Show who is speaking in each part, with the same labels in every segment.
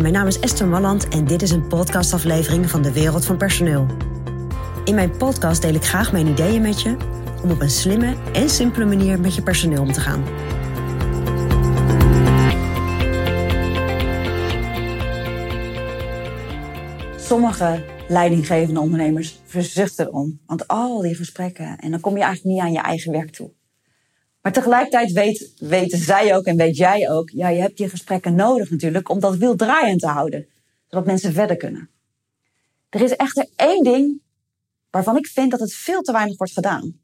Speaker 1: Mijn naam is Esther Malland en dit is een podcastaflevering van de Wereld van Personeel. In mijn podcast deel ik graag mijn ideeën met je om op een slimme en simpele manier met je personeel om te gaan.
Speaker 2: Sommige leidinggevende ondernemers verzuchten erom. Want al die gesprekken, en dan kom je eigenlijk niet aan je eigen werk toe. Maar tegelijkertijd weet, weten zij ook en weet jij ook, ja, je hebt die gesprekken nodig natuurlijk om dat wiel draaiend te houden. Zodat mensen verder kunnen. Er is echter één ding waarvan ik vind dat het veel te weinig wordt gedaan.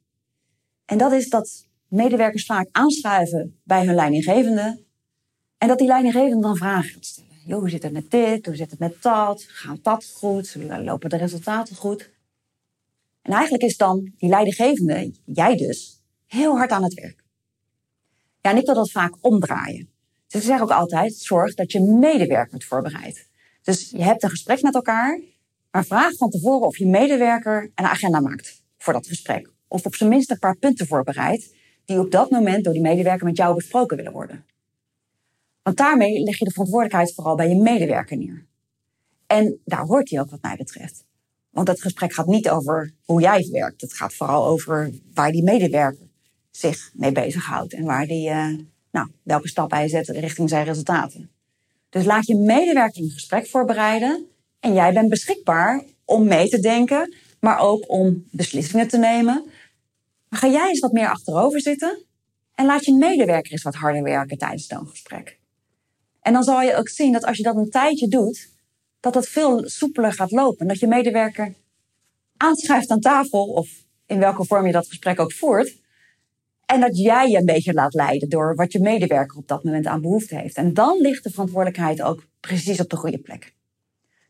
Speaker 2: En dat is dat medewerkers vaak aanschuiven bij hun leidinggevende. En dat die leidinggevende dan vragen gaat stellen. Hoe zit het met dit? Hoe zit het met dat? Gaat dat goed? Lopen de resultaten goed? En eigenlijk is dan die leidinggevende, jij dus, heel hard aan het werk. Ja, en ik wil dat vaak omdraaien. Dus ik zeg ook altijd, zorg dat je medewerker het voorbereidt. Dus je hebt een gesprek met elkaar, maar vraag van tevoren of je medewerker een agenda maakt voor dat gesprek. Of op zijn minst een paar punten voorbereidt die op dat moment door die medewerker met jou besproken willen worden. Want daarmee leg je de verantwoordelijkheid vooral bij je medewerker neer. En daar hoort hij ook wat mij betreft. Want het gesprek gaat niet over hoe jij werkt. Het gaat vooral over waar die medewerker zich mee bezighoudt. En waar die, uh, nou, welke stappen hij zet richting zijn resultaten. Dus laat je medewerker een gesprek voorbereiden. En jij bent beschikbaar om mee te denken, maar ook om beslissingen te nemen. Maar ga jij eens wat meer achterover zitten en laat je medewerker eens wat harder werken tijdens zo'n gesprek. En dan zal je ook zien dat als je dat een tijdje doet, dat het veel soepeler gaat lopen. Dat je medewerker aanschuift aan tafel of in welke vorm je dat gesprek ook voert. En dat jij je een beetje laat leiden door wat je medewerker op dat moment aan behoefte heeft. En dan ligt de verantwoordelijkheid ook precies op de goede plek.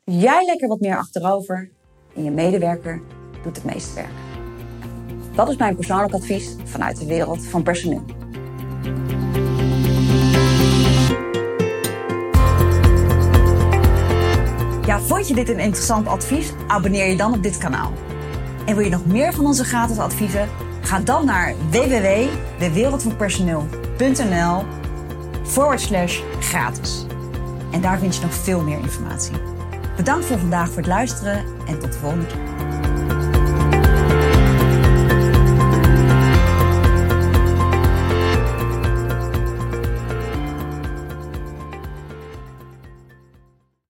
Speaker 2: Jij lekker wat meer achterover en je medewerker doet het meeste werk. Dat is mijn persoonlijk advies vanuit de wereld van personeel. Ja, vond je dit een interessant advies? Abonneer je dan op dit kanaal. En wil je nog meer van onze gratis adviezen? Ga dan naar www.dewereldvanpersoneel.nl forward slash gratis. En daar vind je nog veel meer informatie. Bedankt voor vandaag voor het luisteren en tot de volgende keer.